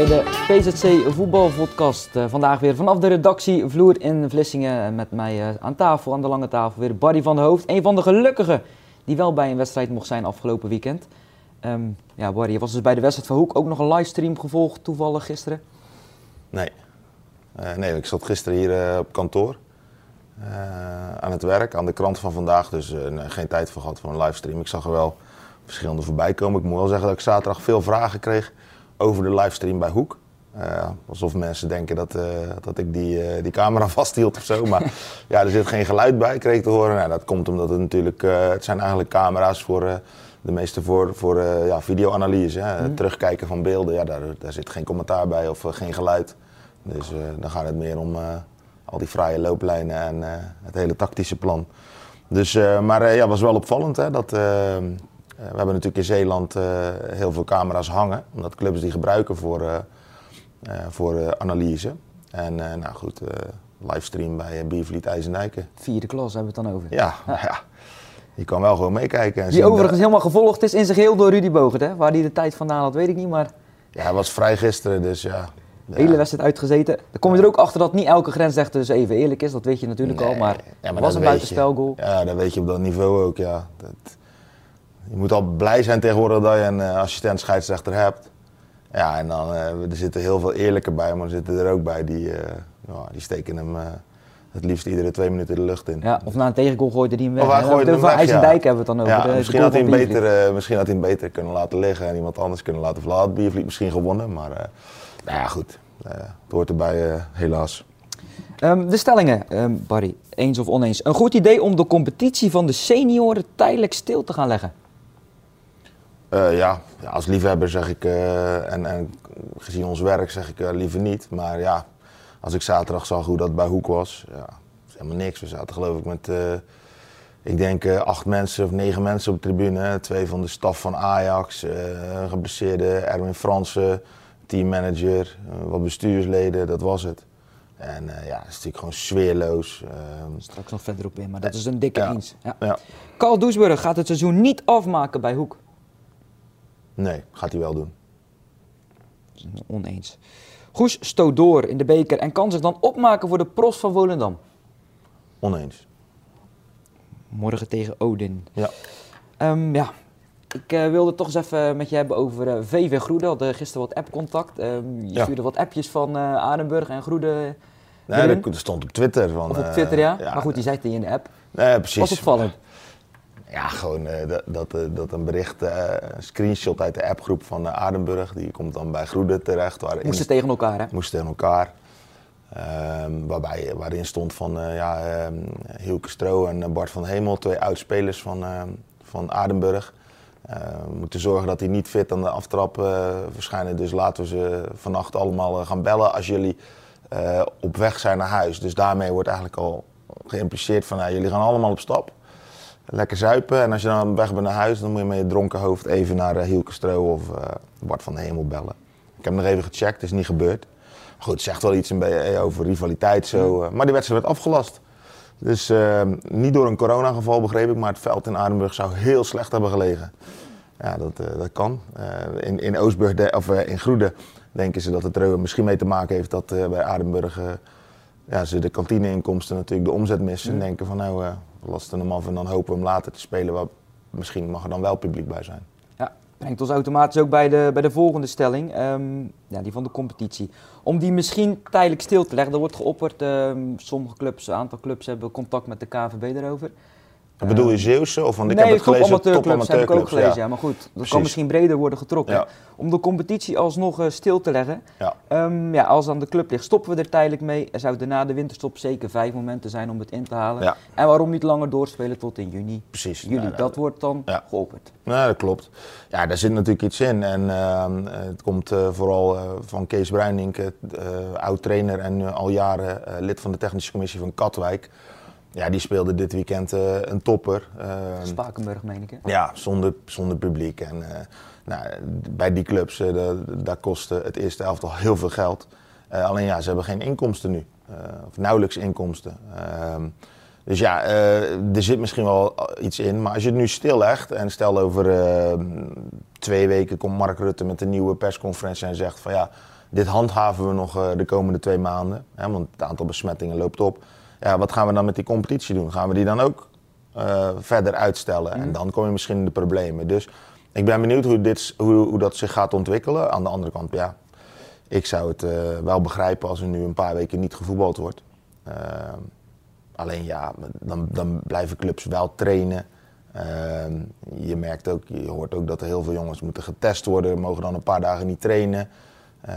Bij de PZC Voetbalpodcast. Uh, vandaag weer vanaf de redactie Vloer in Vlissingen. Met mij uh, aan tafel, aan de lange tafel, weer Barry van der Hoofd. Een van de gelukkigen die wel bij een wedstrijd mocht zijn afgelopen weekend. Um, ja, Barry, je was dus bij de wedstrijd van Hoek ook nog een livestream gevolgd toevallig gisteren? Nee. Nee, ik zat gisteren hier op kantoor. aan het werk, aan de krant van vandaag. Dus geen tijd voor gehad voor een livestream. Ik zag er wel verschillende voorbij komen. Ik moet wel zeggen dat ik zaterdag veel vragen kreeg over de livestream bij Hoek. Uh, alsof mensen denken dat, uh, dat ik die, uh, die camera vasthield of zo. Maar ja, er zit geen geluid bij, kreeg ik te horen. Nou, dat komt omdat het natuurlijk, het zijn eigenlijk camera's voor de meeste voor, voor ja, videoanalyse. Hè. Mm. Terugkijken van beelden, ja, daar, daar zit geen commentaar bij of geen geluid. Dus dan gaat het meer om al die fraaie looplijnen en het hele tactische plan. Dus, maar ja, was wel opvallend hè, dat we hebben natuurlijk in Zeeland heel veel camera's hangen, omdat clubs die gebruiken voor, voor analyse. En nou goed, livestream bij Biervliet IJzendijken. Vierde klas hebben we het dan over. Ja, ja. je kan wel gewoon meekijken. En die overigens helemaal gevolgd is in zijn geheel door Rudy Bogert, hè? Waar hij de tijd vandaan had, weet ik niet, maar... Ja, hij was vrij gisteren, dus ja. De hele wedstrijd uitgezeten. Dan kom je er ook achter dat niet elke grensrechter dus even eerlijk is, dat weet je natuurlijk al. Maar, ja, maar was een buitenspelgoal. Ja, dat weet je op dat niveau ook, ja. Dat, je moet al blij zijn tegenwoordig dat je een uh, assistent scheidsrechter hebt. Ja, en dan uh, er zitten heel veel eerlijke bij, maar er zitten er ook bij die, uh, die steken hem het liefst iedere twee minuten de lucht in. Ja, of na een tegengoal gooide hij hem weg. Of hij hem weg, IJsendijk hebben we het dan over. Ja, misschien, had hij hem beter, misschien had hij hem beter kunnen laten liggen en iemand anders kunnen laten verlaten. Biervliet misschien gewonnen, maar nou ja, goed. het hoort erbij helaas. Um, de stellingen, um, Barry, eens of oneens. Een goed idee om de competitie van de senioren tijdelijk stil te gaan leggen? Uh, ja, als liefhebber zeg ik, uh, en, en, gezien ons werk zeg ik uh, liever niet. Maar ja, als ik zaterdag zag hoe dat bij Hoek was, ja, is helemaal niks. We zaten geloof ik met, ik denk acht mensen of negen mensen op de tribune. Twee van de staf van Ajax, geblesseerde Erwin Fransen, teammanager, wat bestuursleden, dat was het. En ja, het is natuurlijk gewoon sfeerloos. Ehm. Straks nog verder op in, maar dat is een dikke ja. eens. Ja. Ja. Carl Doesburg gaat het seizoen niet afmaken bij Hoek. Nee, gaat hij wel doen. Oneens. Goes stoot door in de beker en kan zich dan opmaken voor de pros van Volendam. Oneens. Morgen tegen Odin. Ja. Um, ja. Ik uh, wilde toch eens even met je hebben over uh, VV Groede. Hadden gisteren wat appcontact. Um, je ja. stuurde wat appjes van uh, Adenburg en Groede. Nee, dat stond op Twitter. Van, of op Twitter, ja. ja. Maar goed, die zei het in de app. Nee, precies. Was opvallend. Ja, gewoon uh, dat, dat, uh, dat, een bericht, uh, een screenshot uit de appgroep van Adenburg, die komt dan bij Groede terecht. Waarin moesten tegen elkaar, hè? Moesten tegen elkaar. Um, waarbij, waarin stond van ja, um, Hielke Stro en Bart van Hemel, twee oudspelers van, van Adenburg. we moeten zorgen dat die niet fit aan de aftrap verschijnen. Dus laten we ze vannacht allemaal gaan bellen als jullie op weg zijn naar huis. Dus daarmee wordt eigenlijk al geïmpliceerd van nou, jullie gaan allemaal op stap lekker zuipen. En als je dan weg bent naar huis, dan moet je met je dronken hoofd even naar uh, Hielke Stro of uh, Bart van de Hemel bellen. Ik heb nog even gecheckt, het is niet gebeurd. Maar goed, het zegt wel iets beetje over rivaliteit zo. Uh, maar die wedstrijd werd afgelast. Dus niet door een coronageval begreep ik, maar het veld in Adenburg zou heel slecht hebben gelegen. Ja, dat, dat kan. in, in Oostburg, of in Groede, denken ze dat het er misschien mee te maken heeft dat bij Adenburg ja, ze de kantineinkomsten natuurlijk de omzet missen. En denken van nou, lasten hem af en dan hopen we hem later te spelen. Waar misschien mag er dan wel publiek bij zijn. Ja, brengt ons automatisch ook bij de, bij de volgende stelling. Um, ja, die van de competitie. Om die misschien tijdelijk stil te leggen. Er wordt geopperd, um, sommige clubs, een aantal clubs hebben contact met de KVB erover. Dat bedoel je Zeeuwse? Of van, ik nee, heb het gelezen, amateurclubs heb ik ook gelezen. Ja. maar goed, dat Precies. kan misschien breder worden getrokken. Ja. Om de competitie alsnog uh, stil te leggen. Ja. Um, ja, als aan de club ligt, stoppen we er tijdelijk mee. Er zouden na de winterstop zeker vijf momenten zijn om het in te halen. Ja. En waarom niet langer doorspelen tot in juni? Precies. Juli, dat, dat wordt dan geopperd. Ja, dat klopt. Ja, daar zit natuurlijk iets in. En uh, het komt uh, vooral van Kees Bruinink, oud-trainer en al jaren lid van de technische commissie van Katwijk. Ja, die speelde dit weekend uh, een topper. Uh, Spakenburg, meen ik. Hè? Ja, zonder, zonder publiek. En uh, nou, bij die clubs, daar kostte het eerste elftal heel veel geld. alleen ja, ze hebben geen inkomsten nu. of nauwelijks inkomsten. Ehm, Dus ja, er zit misschien wel iets in. Maar als je het nu stillegt en stel over uh, twee weken komt Mark Rutte met een nieuwe persconferentie en zegt van ja, dit handhaven we nog de komende twee maanden. Hè, want het aantal besmettingen loopt op. Ja, wat gaan we dan met die competitie doen? Gaan we die dan ook verder uitstellen? En dan kom je misschien in de problemen. Dus ik ben benieuwd hoe, dit, hoe, hoe dat zich gaat ontwikkelen. Aan de andere kant, ja, ik zou het wel begrijpen als er nu een paar weken niet gevoetbald wordt. Alleen ja, dan, dan blijven clubs wel trainen. Ehm, je merkt ook, je hoort ook dat er heel veel jongens moeten getest worden, mogen dan een paar dagen niet trainen. Uh,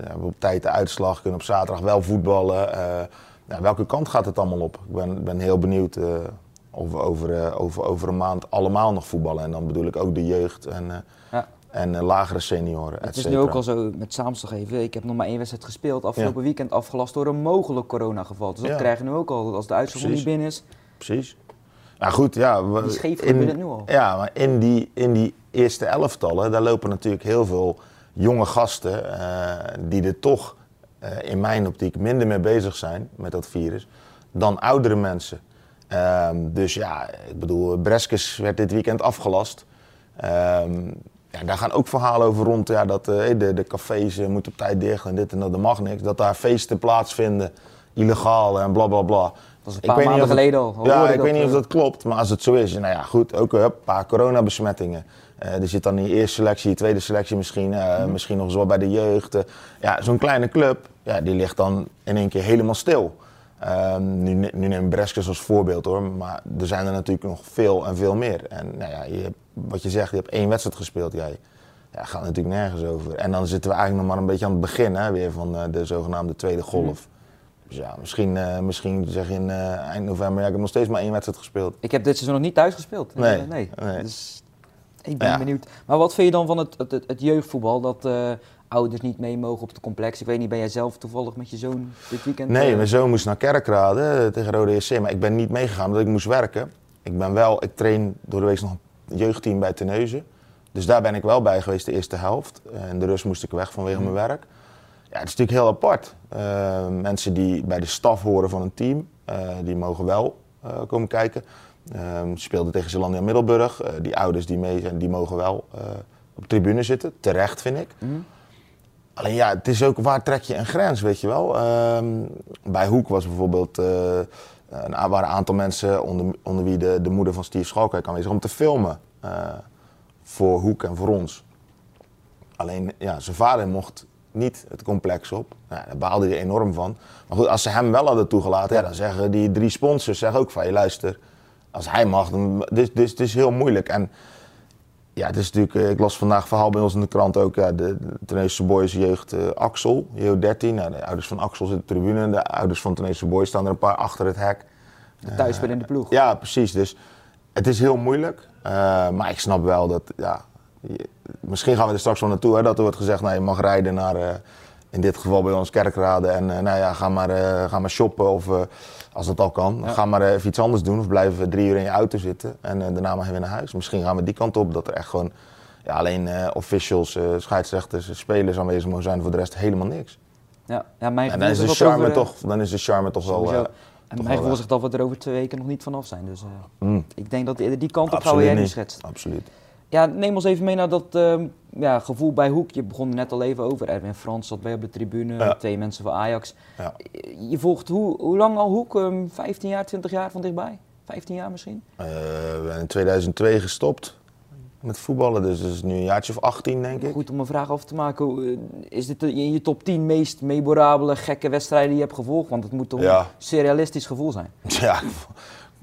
hebben op tijd de uitslag, kunnen op zaterdag wel voetballen. Uh, welke kant gaat het allemaal op? Ik ben, ben heel benieuwd uh, of we over, over, over een maand allemaal nog voetballen. En dan bedoel ik ook de jeugd en, ja en lagere senioren. Het is nu ook al zo, met Saamsdag even, ik heb nog maar één wedstrijd gespeeld, afgelopen weekend afgelast door een mogelijk coronageval. Dus dat krijgen we nu ook al, als de uitslag niet binnen is. Precies. Nou goed, ja. We, die scheef in, het nu al. Ja, maar in die, in die eerste elftallen, daar lopen natuurlijk heel veel jonge gasten die er toch uh, in mijn optiek minder mee bezig zijn met dat virus dan oudere mensen. Um, dus ja, ik bedoel, Breskes werd dit weekend afgelast. Um, ja, daar gaan ook verhalen over rond. Ja, dat uh, de, de cafés uh, moeten op tijd dicht en dit en dat, dat mag niks. Dat daar feesten plaatsvinden, illegaal en bla bla bla. Dat is een paar maanden geleden al. Ja, ik weet niet of dat klopt, maar als het zo is, nou ja, goed, ook een paar coronabesmettingen. Uh, er zit dan in de eerste selectie, tweede selectie misschien, mm. misschien nog zo bij de jeugd. ja, zo'n kleine club, ja, die ligt dan in één keer helemaal stil. Um, nu, nu neem Breskes als voorbeeld hoor, maar er zijn er natuurlijk nog veel en veel meer. En nou ja, je hebt, wat je zegt, je hebt één wedstrijd gespeeld. Jij ja, gaat natuurlijk nergens over. En dan zitten we eigenlijk nog maar een beetje aan het begin hè, weer van uh, de zogenaamde tweede golf. Dus ja, misschien, uh, misschien zeg je in uh, eind november, ja, ik heb nog steeds maar één wedstrijd gespeeld. Ik heb dit seizoen nog niet thuis gespeeld. Nee. nee. nee. Dus ik ben ja. benieuwd. Maar wat vind je dan van het, het, het, het jeugdvoetbal? Dat ouders niet mee mogen op het complex. Ik weet niet, ben jij zelf toevallig met je zoon dit weekend? Nee, uh... mijn zoon moest naar Kerkrade eh, tegen Rode EC, maar ik ben niet meegegaan omdat ik moest werken. Ik ben wel, ik train door de week nog een jeugdteam bij Teneuzen. Dus daar ben ik wel bij geweest de eerste helft. En de rust moest ik weg vanwege mijn werk. Ja, het is natuurlijk heel apart. Uh, mensen die bij de staf horen van een team, uh, die mogen wel komen kijken. Ehm, ze speelden tegen Zeelandia Middelburg. die ouders die mee zijn, die mogen wel op tribune zitten. Terecht, vind ik. Mm. Alleen ja, het is ook waar trek je een grens, weet je wel. Uh, bij Hoek was bijvoorbeeld, uh, een, waren een aantal mensen onder, onder wie de, de moeder van Steve Schalkijk aanwezig om te filmen. Uh, voor Hoek en voor ons. Alleen ja, zijn vader mocht niet het complex op. Nou, daar baalde hij enorm van. Maar goed, als ze hem wel hadden toegelaten, ja, dan zeggen die drie sponsors zeggen ook van je luister, als hij mag, dit, dit, dit is heel moeilijk. En ja, het is natuurlijk, eh, ik las vandaag verhaal bij ons in de krant ook, ja, de, de Boys jeugd uh, Axel, jeugd 13. Nou, de ouders van Axel zitten op de tribune, de ouders van Teneuze Boys staan er een paar achter het hek. Thuis in de ploeg. Ja, precies. Dus het is heel moeilijk, uh, maar ik snap wel dat, ja, je, misschien gaan we er straks wel naartoe, hè, dat er wordt gezegd, nou, je mag rijden naar, in dit geval bij ons Kerkrade en nou ja, ga maar, ga maar shoppen of als dat al kan, ja. ga maar even iets anders doen of blijf drie uur in je auto zitten en daarna je weer naar huis. Misschien gaan we die kant op, dat er echt gewoon ja, alleen officials, scheidsrechters, spelers aanwezig mogen zijn, voor de rest helemaal niks. Ja, ja mijn en dan is, de charme over, toch, dan is de charme toch wel... en mijn gevoel zegt dat we er over twee weken nog niet vanaf zijn. Dus mm. ik denk dat die, kant op gaan jij niet schetst. Absoluut. Ja, neem ons even mee naar dat uh, ja, gevoel bij Hoek. Je begon er net al even over. Erwin Frans zat bij op de tribune, ja. twee mensen van Ajax. Ja. Je volgt hoe, hoe lang al Hoek? Um, 15 jaar, 20 jaar van dichtbij? 15 jaar misschien? Uh, we zijn in 2002 gestopt met voetballen, dus dat is nu een jaartje of 18 denk ik. Goed om een vraag af te maken. Eh, is dit in je top 10 meest memorabele, gekke wedstrijden die je hebt gevolgd? Want het moet toch een surrealistisch gevoel zijn? Ja,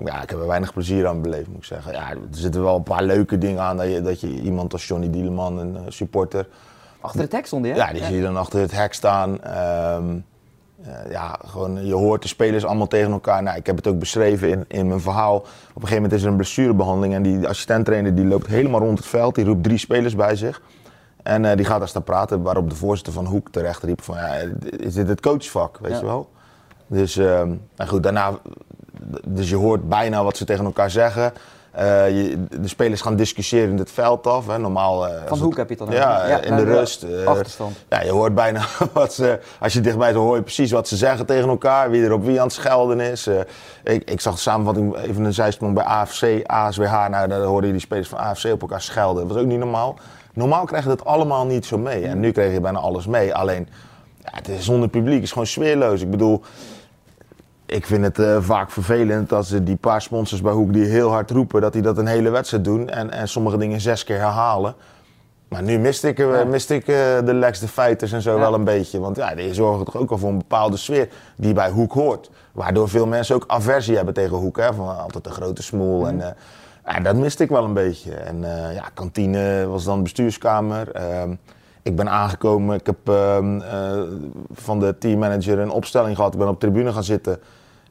ja, ik heb er weinig plezier aan beleefd, moet ik zeggen. Ja, er zitten wel een paar leuke dingen aan. Dat je, dat je iemand als Johnny Dieleman, een uh, supporter... Achter het hek stond hij, hè? Ja, die zie je dan achter het hek staan. Um, uh, ja, gewoon, je hoort de spelers allemaal tegen elkaar. Nou, ik heb het ook beschreven in, in mijn verhaal. Op een gegeven moment is er een blessurebehandeling en die assistenttrainer die loopt helemaal rond het veld. Die roept drie spelers bij zich. En uh, die gaat daar staan praten, waarop de voorzitter van Hoek terecht riep van, ja, is dit het coachvak, weet ja. je wel? Dus, uh, nou goed, daarna dus je hoort bijna wat ze tegen elkaar zeggen. Eh, je, de spelers gaan discussiëren in het veld af. Hè. Normaal, uh, Van Hoek heb je het dan Ja, ja in de rust. Uh, achterstand. Ja, je hoort bijna wat ze... Als je dichtbij zo hoor je precies wat ze zeggen tegen elkaar. Wie er op wie aan het schelden is. ik, ik zag de samenvatting even een zijsprong bij AFC, ASWH. Nou, daar hoorden je die spelers van AFC op elkaar schelden. Dat was ook niet normaal. Normaal krijg je dat allemaal niet zo mee. En nu kreeg je bijna alles mee. Alleen, ja, het is zonder publiek. Het is gewoon sfeerloos. Ik bedoel ik vind het uh, vaak vervelend dat ze die paar sponsors bij Hoek die heel hard roepen, dat die dat een hele wedstrijd doen en, en sommige dingen zes keer herhalen. Maar nu miste ik, miste ik uh, de Lex, de fighters en zo wel een beetje. Want ja, die zorgen toch ook al voor een bepaalde sfeer die bij Hoek hoort. Waardoor veel mensen ook aversie hebben tegen Hoek. Hè? Van altijd een grote smoel. En, ja, dat miste ik wel een beetje. En ja, kantine was dan bestuurskamer. Ehm, ik ben aangekomen, ik heb ehm, van de teammanager een opstelling gehad. Ik ben op de tribune gaan zitten.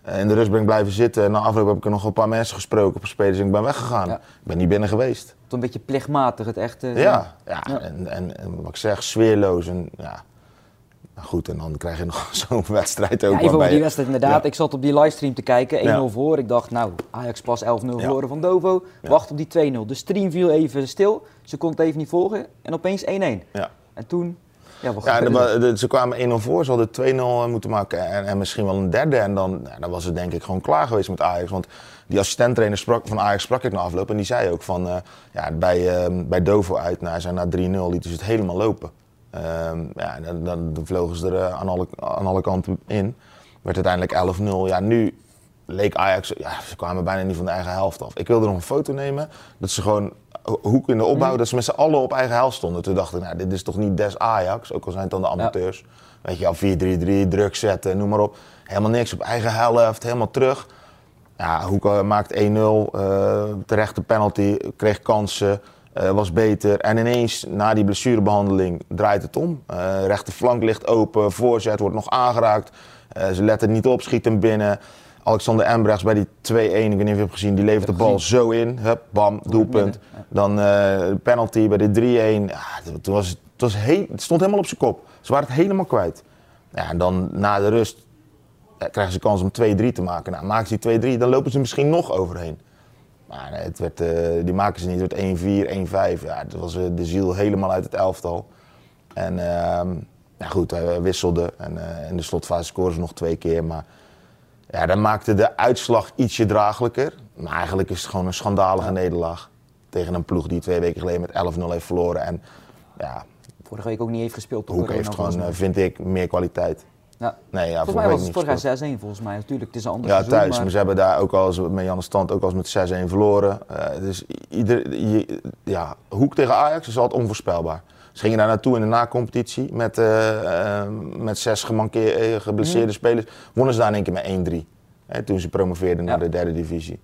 Eh, in de rust ben ik blijven zitten. En na afloop heb ik er nog een paar mensen gesproken op spelers en ik ben weggegaan. Ik ben niet binnen geweest. Tot een beetje plichtmatig, het echte. Ja, ja, En, en, en, wat ik zeg, sfeerloos. En, ja. Nou goed, en dan krijg je nog zo'n wedstrijd ook. Ja, even over die wedstrijd inderdaad. Ik zat op die livestream te kijken, 1-0 voor. Ik dacht, nou, Ajax pas 11-0 verloren van Dovo. Wacht op die 2-0. De stream viel even stil. Ze kon het even niet volgen. En opeens 1-1. Ja. En toen ja, ja ze kwamen 1-0 voor, ze hadden 2-0 eh, moeten maken en, en, misschien wel een derde. En dan, ja, dan was het denk ik gewoon klaar geweest met Ajax. Want die assistenttrainer sprak, van Ajax sprak ik na afloop en die zei ook van... Uh, ja, bij, uh, bij Dovo uit, nou, zijn na 3-0 lieten ze het helemaal lopen. Uh, ja, dan, dan, dan, vlogen ze er aan, alle, aan alle kanten in. Werd uiteindelijk 11-0. Ja, nu leek Ajax... Ja, ze kwamen bijna niet van de eigen helft af. Ik wilde nog een foto nemen dat ze gewoon hoek in de opbouw, mhm. dat ze met z'n allen op eigen helft stonden. Toen dacht ik, nou, dit is toch niet des Ajax, ook al zijn het dan de amateurs. Weet je al 4-3-3, druk zetten, noem maar op. Helemaal niks, op eigen helft, helemaal terug. Ja, Hoek eh, maakt 1-0, uh, eh, terechte penalty, kreeg kansen, uh, was beter. En ineens, na die blessurebehandeling, draait het om. Uh, rechterflank ligt open, voorzet wordt nog aangeraakt. ze letten niet op, schiet hem binnen. Alexander Embrechts bij die 2-1, ik weet niet of je hebt gezien, die levert de bal zo in. Hup, bam, doelpunt. Dan uh, penalty bij de 3-1. Ja, toen was het, het, was heel, het stond helemaal op zijn kop. Ze waren het helemaal kwijt. Ja, en dan na de rust ja, krijgen ze kans om 2-3 te maken. Nou, maken ze die 2-3, dan lopen ze misschien nog overheen. Maar nee, het werd, uh, die maken ze niet. Het werd 1-4, 1-5. Ja, het was uh, de ziel helemaal uit het elftal. En uh, ja, goed, hij wisselde. En in de slotfase scoren ze nog twee keer. Maar ja, dat maakte de uitslag ietsje draaglijker. Maar eigenlijk is het gewoon een schandalige nederlaag. Tegen een ploeg die twee weken geleden met 11-0 heeft verloren. En ja, Vorige week ook niet heeft gespeeld. Hoek heeft gewoon, eh, vind ik, meer kwaliteit. Ja. Nee, ja, volgens mij was het vorig jaar 6-1 volgens mij. Natuurlijk, het is een ander Ja, thuis. Maar... ze hebben daar ook al met Jan de Stand ook al met 6-1 verloren. Uh, dus ieder, je, ja, Hoek tegen Ajax is altijd onvoorspelbaar. Ze gingen daar naartoe in de na-competitie met, uh, met zes gemankeerde, geblesseerde mm. spelers. Wonnen ze daar in één keer met 1-3. Toen ze promoveerden naar de derde divisie.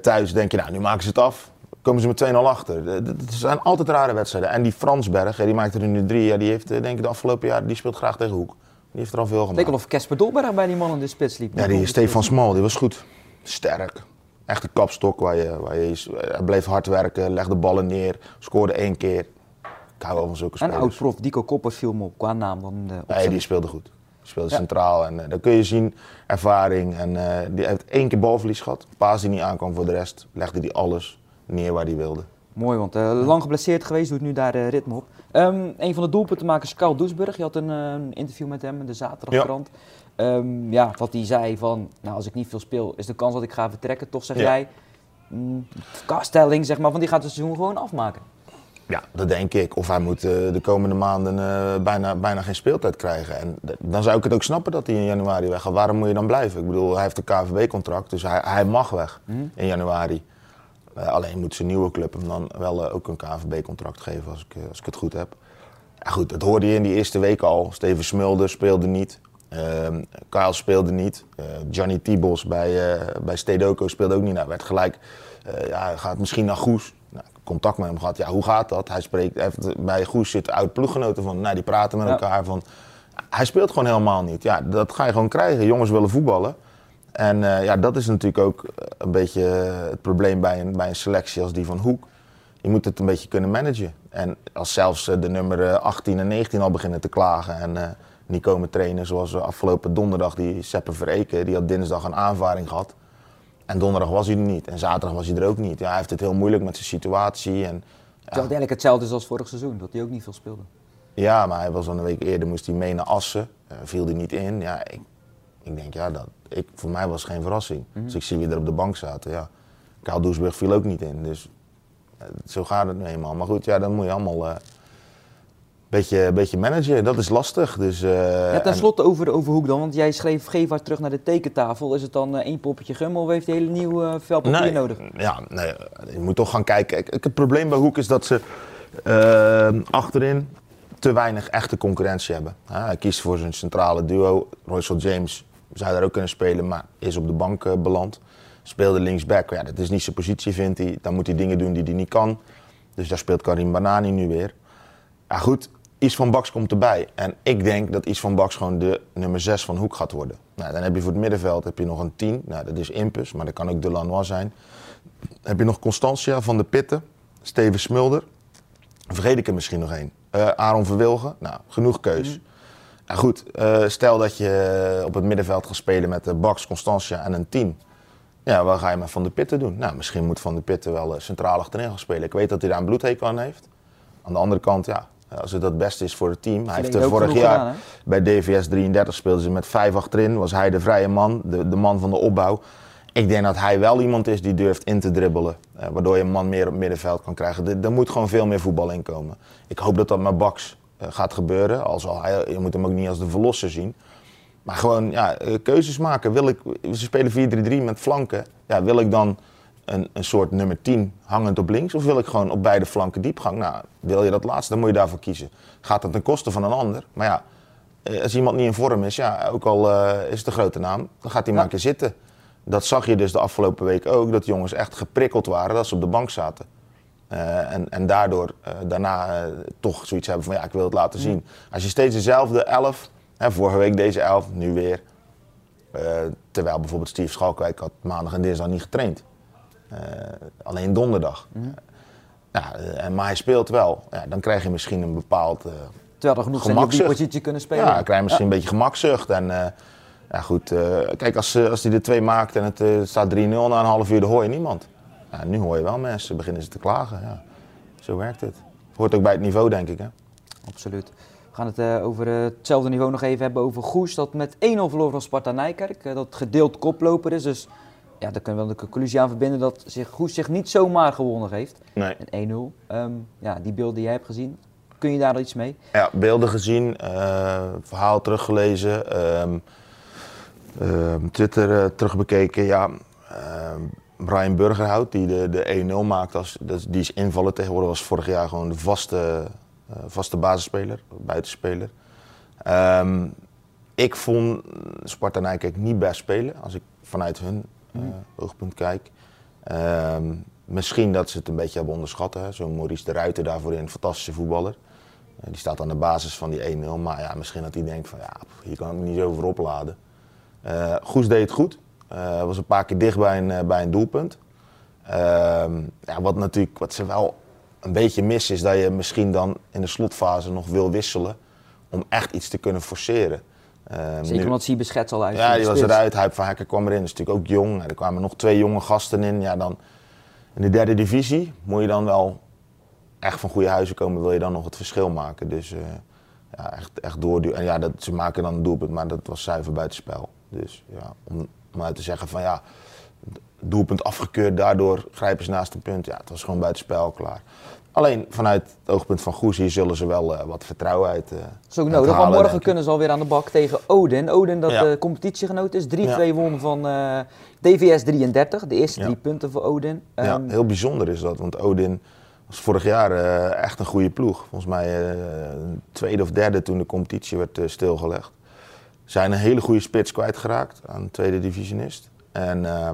thuis denk je, nou, nu maken ze het af komen ze met 2-0 achter. Het zijn altijd rare wedstrijden. En die Fransberg, die maakt er nu drie. Ja, die heeft denk ik de afgelopen jaar, die speelt graag tegen Hoek. Die heeft er al veel gemaakt. Ik of Casper Dolberg bij die man in de spits liep. Ja, die Stefan Smal, die was goed. Sterk. Echt een kapstok waar je, waar je hij bleef hard werken, legde ballen neer, scoorde één keer. Ik hou wel van zulke spelers. En oud-prof Dico Koppers viel me op qua naam dan de Nee, die speelde goed. Die speelde centraal en uh, dan kun je zien, ervaring. En uh, die heeft één keer balverlies gehad. Paas die niet aankwam voor de rest, legde die alles neer waar hij wilde. Mooi, want uh, lang geblesseerd geweest, doet nu daar uh, ritme op. Um, een van de doelpuntenmakers, Carl Doesburg, je had een, uh, interview met hem in de zaterdagkrant. Ja. Um, ja, wat hij zei van, nou als ik niet veel speel, is de kans dat ik ga vertrekken. Toch zeg ja. jij, mm, stelling zeg maar, van die gaat het seizoen gewoon afmaken. Ja, dat denk ik. Of hij moet de komende maanden bijna, bijna geen speeltijd krijgen. En dan zou ik het ook snappen dat hij in januari weggaat. Waarom moet je dan blijven? Ik bedoel, hij heeft een KVB-contract, dus hij, hij mag weg mm. in januari. Uh, alleen moet zijn nieuwe club hem dan wel ook een KNVB-contract geven als ik, als ik het goed heb. Ja, goed, dat hoorde je in die eerste week al. Steven Smulder speelde niet. Ehm, Kyle speelde niet. Johnny Tibos bij, bij Stedoco speelde ook niet. Nou, werd gelijk, ja, gaat misschien naar Goes. Contact met hem gehad. Ja, hoe gaat dat? Hij spreekt, heeft, bij Goes zitten oud ploeggenoten van, nou, die praten met elkaar van... Hij speelt gewoon helemaal niet. Ja, dat ga je gewoon krijgen. Jongens willen voetballen. En uh, ja, dat is natuurlijk ook een beetje het probleem bij een, bij een selectie als die van Hoek. Je moet het een beetje kunnen managen. En als zelfs uh, de nummer 18 en 19 al beginnen te klagen en uh, niet komen trainen, zoals afgelopen donderdag die Seppe Vereken, die had dinsdag een aanvaring gehad. En donderdag was hij er niet. En zaterdag was hij er ook niet. Ja, hij heeft het heel moeilijk met zijn situatie. En, Terwijl uiteindelijk hetzelfde is als vorig seizoen, dat hij ook niet veel speelde. Ja, maar hij was al een week eerder, moest hij mee naar Assen. Uh, viel hij niet in. Ja, ik, ik denk, ja, dat, ik, voor mij was het geen verrassing. Mhm. Dus ik zie wie er op de bank zaten. Ja. Kaal Doesburg viel ook niet in. Dus uh, zo gaat het nu eenmaal. Maar goed, ja, dan moet je allemaal uh, beetje, beetje managen. Dat is lastig. Dus, uh, ja, ten slotte over, over Hoek dan, want jij schreef Gevaart terug naar de tekentafel. Is het dan één poppetje gum of heeft hij hele nieuwe vel papier nee, nodig? Ja, nee, je moet toch gaan kijken. Kijk, het probleem bij Hoek is dat ze uh, achterin te weinig echte concurrentie hebben. Hij kiest voor zijn centrale duo. Royce James zou daar ook kunnen spelen, maar is op de bank uh, beland. Speelde linksback. Ja, dat is niet zijn positie, vindt hij. Dan moet hij dingen doen die hij niet kan. Dus daar speelt Karim Banani nu weer. Ja, goed. Is van Baks komt erbij. En ik denk dat Is van Baks gewoon de nummer 6 van Hoek gaat worden. Nou, dan heb je voor het middenveld heb je nog een 10. Nou, dat is Impus, maar dat kan ook Delanois zijn. Dan heb je nog Constantia van de Pitten. Steven Smulder. Vergeet ik er misschien nog één. Uh, Aaron Verwilgen. Nou, genoeg keus. Mm. Nou goed, uh, stel dat je op het middenveld gaat spelen met de Baks, Constantia en een 10. Ja, wat ga je met Van de Pitten doen? Nou, misschien moet Van de Pitten wel centraal achterin gaan spelen. Ik weet dat hij daar een bloedhekel aan heeft. Aan de andere kant, ja, als het het beste is voor het team. Hij heeft er vorig jaar gedaan, bij DVS 33 speelden ze met vijf achterin. Was hij de vrije man, de, de man van de opbouw. Ik denk dat hij wel iemand is die durft in te dribbelen. Uh, waardoor je een man meer op middenveld kan krijgen. Er moet gewoon veel meer voetbal in komen. Ik hoop dat dat met Baks uh, gaat gebeuren. Al zal hij, je moet hem ook niet als de verlosser zien. Maar gewoon ja, uh, keuzes maken. Wil ik, ze spelen 4-3-3 met flanken. Ja, wil ik dan een, een soort nummer 10 hangend op links? Of wil ik gewoon op beide flanken diepgang? Nou, wil je dat laatste, dan moet je daarvoor kiezen. Gaat dat ten koste van een ander? Maar ja, als iemand niet in vorm is, ja, ook al is het een grote naam, dan gaat hij ja. maar een keer zitten. Dat zag je dus de afgelopen week ook, dat jongens echt geprikkeld waren dat ze op de bank zaten. Uh, en, en daardoor uh, daarna toch zoiets hebben van ja, ik wil het laten zien. Als je steeds dezelfde elf, hè, vorige week deze elf, nu weer. terwijl bijvoorbeeld Steve Schalkwijk had maandag en dinsdag niet getraind. Alleen donderdag. Mm. Ja, en, maar hij speelt wel. Ja, dan krijg je misschien een bepaald Terwijl er genoeg zijn die op die positie kunnen spelen. Ja, dan krijg je misschien ja. een beetje gemakzucht. En, ja goed, uh, kijk, als, als hij er twee maakt en het uh, staat 3-0 na een half uur, dan hoor je niemand. Ja, nu hoor je wel mensen, beginnen ze te klagen. Ja. Zo werkt het. Hoort ook bij het niveau, denk ik. Hè? Absoluut. We gaan het uh, over hetzelfde niveau nog even hebben over Goes, dat met 1-0 verloor van Sparta Nijkerk. dat gedeeld koploper is, dus ja, daar kunnen we wel de conclusie aan verbinden dat zich Goes zich niet zomaar gewonnen heeft. Nee. Met 1-0. Um, ja, die beelden die jij hebt gezien, kun je daar iets mee? Ja, beelden gezien, verhaal teruggelezen. Um, Uh, Twitter uh, terugbekeken, ja. Brian Burgerhout, die de, de 1-0 maakt, als, die is invallen tegenwoordig, was vorig jaar gewoon de vaste, vaste basisspeler, buitenspeler. Um, ik vond Sparta Nijkerk niet best spelen, als ik vanuit hun. Oogpunt kijk. Um, misschien dat ze het een beetje hebben onderschat. Zo'n Maurice de Ruiter daarvoor in, een fantastische voetballer. die staat aan de basis van die 1-0, maar ja, misschien dat hij denkt van ja, hier kan ik niet zo over opladen. Uh, Goes deed het goed. Was een paar keer dicht bij een, bij een doelpunt. ja, wat, natuurlijk, wat ze wel een beetje missen is dat je misschien dan in de slotfase nog wil wisselen om echt iets te kunnen forceren. Zeker nu, omdat Siebe Schets al uit Ja, die was eruit. Huip van Hekker kwam erin. Dat is natuurlijk ook jong. Er kwamen nog twee jonge gasten in. Ja, dan, in de derde divisie moet je dan wel echt van goede huizen komen. Wil je dan nog het verschil maken. Dus ja, echt, echt doorduwen. En ja, dat, ze maken dan een doelpunt, maar dat was zuiver buitenspel. Dus ja, om, om uit te zeggen van ja, doelpunt afgekeurd, daardoor grijpen ze naast een punt. Ja, het was gewoon buitenspel klaar. Alleen vanuit het oogpunt van Goes hier zullen ze wel uh, wat vertrouwen uit. Uh, dat is ook nodig, want morgen kunnen ze alweer aan de bak tegen Odin. Odin dat ja. uh, competitiegenoot is. 3-2 ja. wonnen van DVS 33, de eerste ja. drie punten voor Odin. Um, ja, heel bijzonder is dat, want Odin was vorig jaar echt een goede ploeg. Volgens mij tweede of derde toen de competitie werd stilgelegd zijn een hele goede spits kwijtgeraakt aan een tweede divisionist. En uh,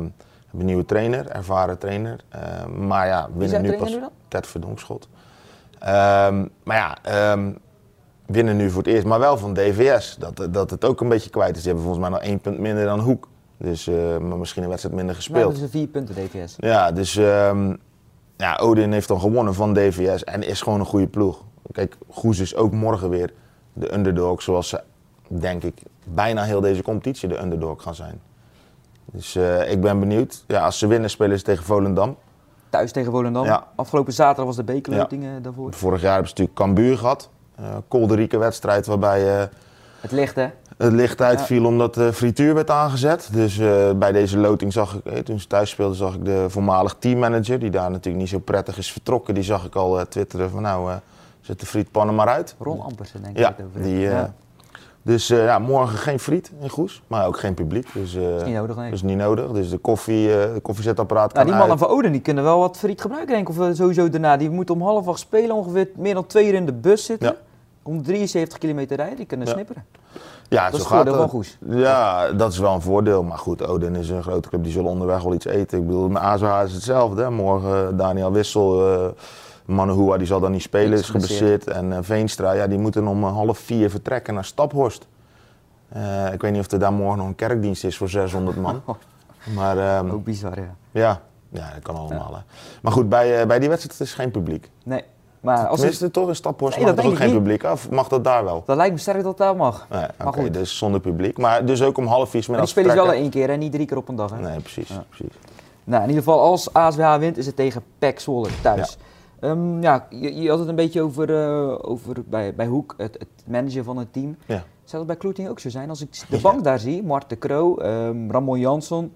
hebben een nieuwe trainer, ervaren trainer. Uh, maar ja, winnen nu pas. Nu dan? Ted Verdonkschot. Um, maar ja, um, winnen nu voor het eerst, maar wel van DVS. Dat, dat het ook een beetje kwijt is. Die hebben volgens mij nog één punt minder dan Hoek. Dus uh, maar misschien een wedstrijd minder gespeeld. Nou, dat is vier punten DVS. Ja, dus um, ja, Odin heeft dan gewonnen van DVS en is gewoon een goede ploeg. Kijk, Goes is ook morgen weer de underdog zoals ze denk ik, bijna heel deze competitie de underdog gaan zijn. Dus eh, ik ben benieuwd. Ja, als ze winnen spelen ze tegen Volendam. Thuis tegen Volendam. Ja. Afgelopen zaterdag was de bekerloting eh, daarvoor. Vorig jaar hebben ze natuurlijk Cambuur gehad. Eh kolderieke wedstrijd waarbij eh, Het licht hè? het licht uitviel omdat de frituur werd aangezet. Dus bij deze loting zag ik, toen ze thuis speelden, zag ik de voormalig teammanager, die daar natuurlijk niet zo prettig is vertrokken. Die zag ik al twitteren van nou, zet de frietpannen maar uit. Ron Ampersen denk ik Ja, die, ja. Dus ja, morgen geen friet in Goes, maar ook geen publiek. Dus, eh, is niet nodig nee. dus niet nodig. Dus de, koffie, eh de koffiezetapparaat Nou, kan die mannen van Oden die kunnen wel wat friet gebruiken, denk ik. Of sowieso daarna. Die moeten om half acht spelen, ongeveer meer dan twee uur in de bus zitten. Ja. Om 73 kilometer rijden, die kunnen Ja. snipperen. Ja, Dat zo is het gaat voordeel het. van Goes. Ja, dat is wel een voordeel. Maar goed, Odin is een grote club, die zullen onderweg wel iets eten. Ik bedoel, met AZH is hetzelfde. Hè. Morgen Daniel Wissel, Manohua, die zal dan niet spelen, Is geblesseerd. En eh, Veenstra, ja, die moeten om eh, half vier vertrekken naar Staphorst. Eh, ik weet niet of er daar morgen nog een kerkdienst is voor 600 man. Maar ehm, Ook bizar, ja. ja, ja, dat kan allemaal. Hè. Maar goed, bij, bij die wedstrijd is geen publiek. Nee, maar als het, Tenminste, toch in Staphorst Nee, mag er ook geen niet. publiek. Of mag dat daar wel? dat lijkt me sterk dat dat mag. Nee, Maar goed. dus zonder publiek. Maar dus ook om half vier 's Maar die middags spelen ze wel één keer en niet drie keer op een dag. Hè? Nee, precies. Ja. precies. Nou, in ieder geval, als ASWH wint, is het tegen PEC Zwolle thuis. Ja, ja je, je had het een beetje over, eh, over bij, bij Hoek, het, het managen van het team. Ja. Zou dat bij Kloeting ook zo zijn? Als ik de Ja. bank daar zie, Mart de Kroo, ehm, Ramon Jansson,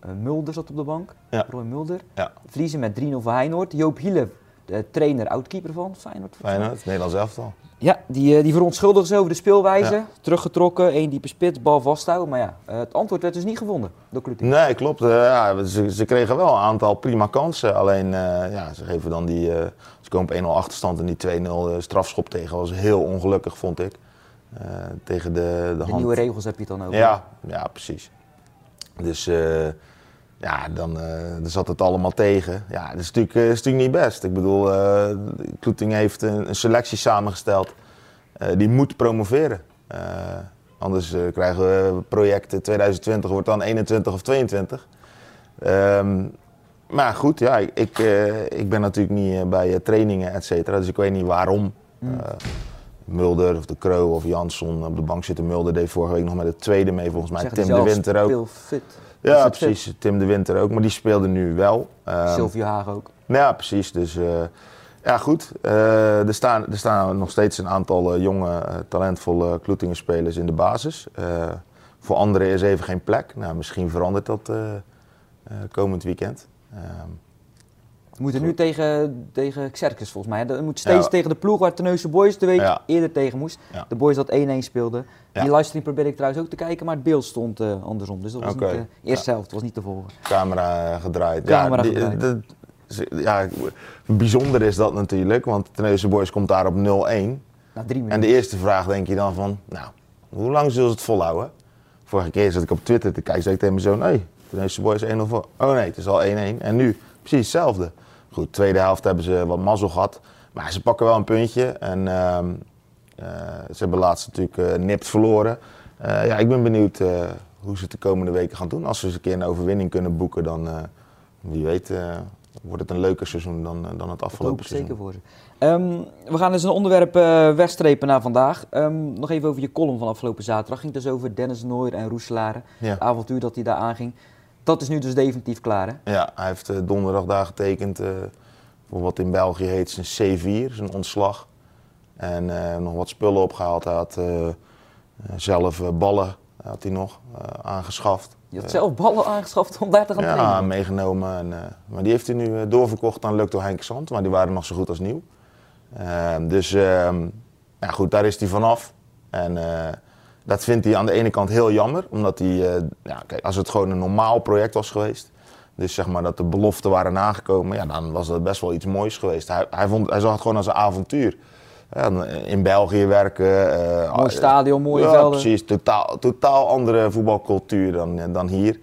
eh, Mulder zat op de bank, Ja. Roy Mulder. Ja. Verliezen met 3-0 van Heinoord. Joop Hiele, de trainer, oudkeeper van Feyenoord. Feyenoord, Nederlands elftal. Ja, die, eh, die verontschuldigen ze over de speelwijze. Ja. Teruggetrokken, één diepe spits, bal vasthouden. Maar ja, eh, het antwoord werd dus niet gevonden door Kloeting. Nee, klopt. Eh, ja, ze, ze kregen wel een aantal prima kansen. Alleen, ja, ze geven dan die... ze komen op 1-0 achterstand en die 2-0 eh, strafschop tegen. was heel ongelukkig, vond ik. Eh, tegen de, de, De hand. nieuwe regels heb je het dan over. Ja, ja, precies. Dus eh, ja, dan, eh, dan zat het allemaal tegen. Ja, dat is natuurlijk, eh, is natuurlijk niet best. Ik bedoel, eh Kloeting heeft een, een selectie samengesteld die moet promoveren. Anders krijgen we projecten 2020 wordt dan 21 of 22. Ehm, maar goed, ja, ik, ik, ik ben natuurlijk niet bij trainingen, et cetera. Dus ik weet niet waarom. Mm. Mulder of de Kroo of Jansson op de bank zitten. Mulder deed vorige week nog met het tweede mee, volgens mij. Tim de Winter ook. speelfit. Ja, precies. Tim de Winter ook. Maar die speelde nu wel. Ehm, Sylvie Haag ook. ja, precies. Dus eh, ja, goed. Eh, er, staan, er staan nog steeds een aantal eh, jonge, talentvolle Kloetingen spelers in de basis. Eh, voor anderen is even geen plek. Nou, misschien verandert dat eh, eh, komend weekend. We moeten nu tegen, tegen Xerxes volgens mij. We moeten steeds Ja. tegen de ploeg waar Terneuzen Boys de week Ja. eerder tegen moest. Ja. De Boys dat 1-1 speelden. Die livestream probeerde ik trouwens ook te kijken, maar het beeld stond eh, andersom. Dus dat was Oké. niet de eerste helft, was niet te volgen. camera gedraaid. Camera die- gedraaid. de- ja, bijzonder is dat natuurlijk, want Tenneuzen Boys komt daar op 0-1. Na drie En de eerste vraag denk je dan van, nou, hoe lang zullen ze het volhouden? Vorige keer zat ik op Twitter te kijken, zei ik tegen mijn zoon, nee, Tenneuzen Boys 1-0 voor. Oh nee, het is al 1-1. En nu, precies hetzelfde. Goed, tweede helft hebben ze wat mazzel gehad. Maar ze pakken wel een puntje. En ehm, eh, ze hebben laatst natuurlijk eh, nipt verloren. Eh, ja, ik ben benieuwd hoe ze het de komende weken gaan doen. Als ze eens een keer een overwinning kunnen boeken, dan wie weet wordt het een leuker seizoen dan, dan het Dat afgelopen zeker seizoen. voor ze. Ehm, we gaan dus een onderwerp eh, wegstrepen naar vandaag. Ehm, nog even over je column van afgelopen zaterdag. Ging dus over Dennis Nooyer en Roeselare. Ja. Het avontuur dat hij daar aanging. Dat is nu dus definitief klaar hè? Ja, hij heeft eh, donderdag daar getekend eh, voor wat in België heet zijn C4, zijn ontslag. En eh, nog wat spullen opgehaald. Hij had zelf ballen had hij nog aangeschaft. Je had zelf ballen aangeschaft om daar te gaan ja, trainen. meegenomen. En, maar die heeft hij nu doorverkocht aan Lukto Henk Zand, maar die waren nog zo goed als nieuw. Ehm, dus ehm, ja, goed, daar is hij vanaf. En dat vindt hij aan de ene kant heel jammer, omdat hij, eh, ja, kijk, als het gewoon een normaal project was geweest, dus zeg maar dat de beloften waren nagekomen, ja, dan was dat best wel iets moois geweest. Hij, hij, vond, hij zag het gewoon als een avontuur. Ja, in België werken. eh, Mooi stadion, mooie ja, velden. precies. Totaal, totaal andere voetbalcultuur dan, eh, dan hier.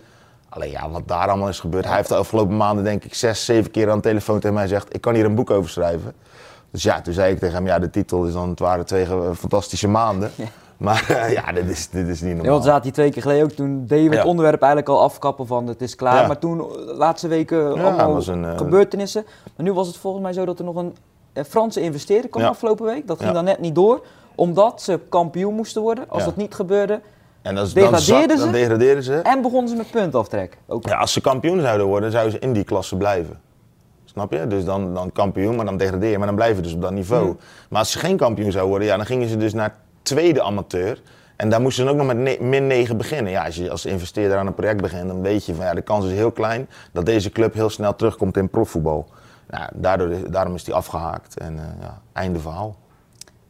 Alleen ja, wat daar allemaal is gebeurd. Hij heeft de afgelopen maanden denk ik zes, zeven keer aan de telefoon tegen mij gezegd... ik kan hier een boek over schrijven. Dus ja, toen zei ik tegen hem, ja, de titel is dan... het waren twee fantastische maanden. Ja. Maar eh, ja, dit is, dit is niet Ja, normaal. want zaten die twee keer geleden ook. Toen deden we het Ja. onderwerp eigenlijk al afkappen van het is klaar. Ja. Maar toen, de laatste weken, Ja, allemaal was een, eh, gebeurtenissen. Maar nu was het volgens mij zo dat er nog een eh, Franse investeerder kwam Ja. afgelopen week. Dat ging Ja. dan net niet door. Omdat ze kampioen moesten worden. Als Ja. dat niet gebeurde, En dan, Degradeerden ze? degraderen ze. En begonnen ze met puntenaftrek. Ook. Ja, als ze kampioen zouden worden, zouden ze in die klasse blijven. Snap je? Dus dan, dan kampioen, maar dan degradeer je. Maar dan blijven ze dus op dat niveau. Mm. Maar als ze geen kampioen zouden worden, ja, dan gingen ze dus naar tweede amateur. En daar moesten ze dan ook nog met min 9 beginnen. Ja, als je als investeerder aan een project begint, dan weet je van ja, de kans is heel klein dat deze club heel snel terugkomt in profvoetbal. Nou, daardoor, daarom is die afgehaakt en eh, ja, einde verhaal.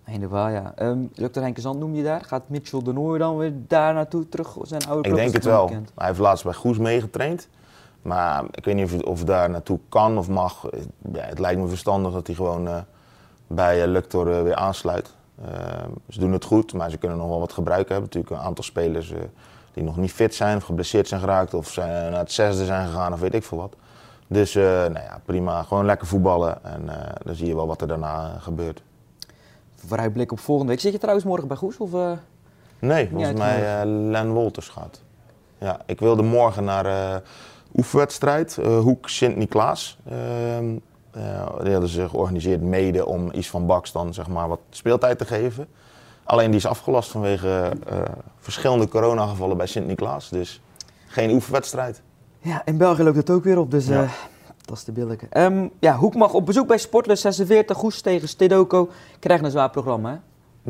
Einde wel, ja. Ehm Dr. Noem je daar. Gaat Mitchell de Nooijer dan weer daar naartoe terug? Zijn oude Ik club, denk is het wel. bekend? Hij heeft laatst bij Goes meegetraind. Maar ik weet niet of, of daar naartoe kan of mag. Ja, het lijkt me verstandig dat hij gewoon eh, bij eh, Luctor weer aansluit. Eh, ze doen het goed, maar ze kunnen nog wel wat gebruiken hebben. Natuurlijk een aantal spelers eh, die nog niet fit zijn of geblesseerd zijn geraakt. Of zijn naar het zesde zijn gegaan of weet ik veel wat. Dus eh, nou ja, prima. Gewoon lekker voetballen. En eh, dan zie je wel wat er daarna eh, gebeurt. Vooruitblik op volgende week. Zit je trouwens morgen bij Goes? Of, eh? Nee, volgens mij eh Len Wolters gaat. Ja, ik wilde morgen naar eh oefenwedstrijd, eh, Hoek Sint-Niklaas. Eh, die hadden ze georganiseerd mede om iets van Baks dan zeg maar wat speeltijd te geven. Alleen die is afgelast vanwege eh, verschillende coronagevallen bij Sint-Niklaas. Dus geen oefenwedstrijd. Ja, in België loopt het ook weer op, dus Ja. eh, dat is de billijke. Ehm, ja, Hoek mag op bezoek bij Sportlus 46, Goes tegen Stedoco. Krijgen een zwaar programma, hè?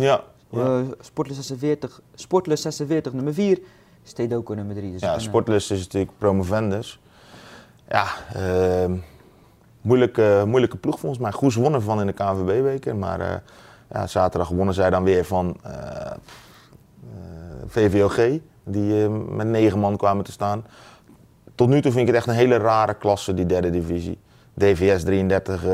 Ja, ja. Eh, Sportlus 46, Sportlus 46 nummer 4, Stedoco nummer 3. Dus ja een, Sportlust is natuurlijk promovendus. Ja, ehm, moeilijke, moeilijke ploeg volgens mij. Goes wonnen van in de KNVB-beker, maar eh, ja, zaterdag wonnen zij dan weer van eh, eh, VVOG, die met negen man kwamen te staan. Tot nu toe vind ik het echt een hele rare klasse, die derde divisie. DVS 33 eh,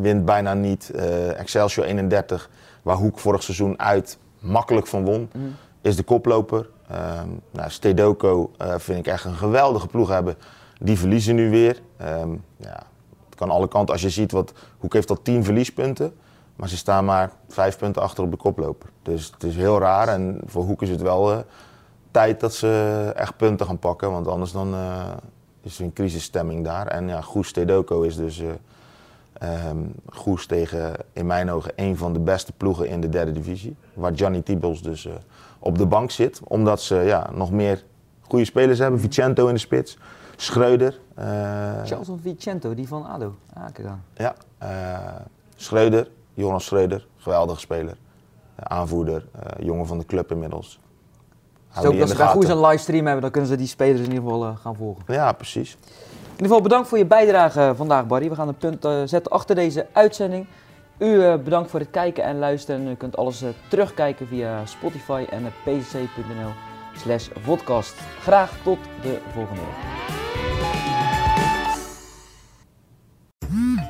wint bijna niet. Excelsior 31, waar Hoek vorig seizoen uit makkelijk van won mm. is de koploper. Ehm nou, Stedoco vind ik echt een geweldige ploeg hebben. Die verliezen nu weer. Ehm, ja, het kan alle kanten. Als je ziet, wat, Hoek heeft al 10 verliespunten. Maar ze staan maar vijf punten achter op de koploper. Dus het is heel raar. En voor Hoek is het wel eh, tijd dat ze echt punten gaan pakken. Want anders dan, eh, is er een crisisstemming daar. En ja, Goes Stedoco is dus... ehm, Goes tegen, in mijn ogen, een van de beste ploegen in de derde divisie. Waar Gianni Tibels dus op de bank zit. Omdat ze ja, nog meer goede spelers hebben. Vicento in de spits. Schreuder. eh, Charles Vicento, die van ADO. Aan. ja, eh, Schreuder. Jonas Schreuder. Geweldige speler. Eh, aanvoerder. jongen van de club inmiddels. Dus ook als ze de bij Goes gaten. een livestream hebben, dan kunnen ze die spelers in ieder geval gaan volgen. Ja, precies. In ieder geval bedankt voor je bijdrage vandaag, Barry. We gaan een punt zetten achter deze uitzending. U bedankt voor het kijken en luisteren. U kunt alles terugkijken via Spotify en pcc.nl slash podcast. Graag tot de volgende week.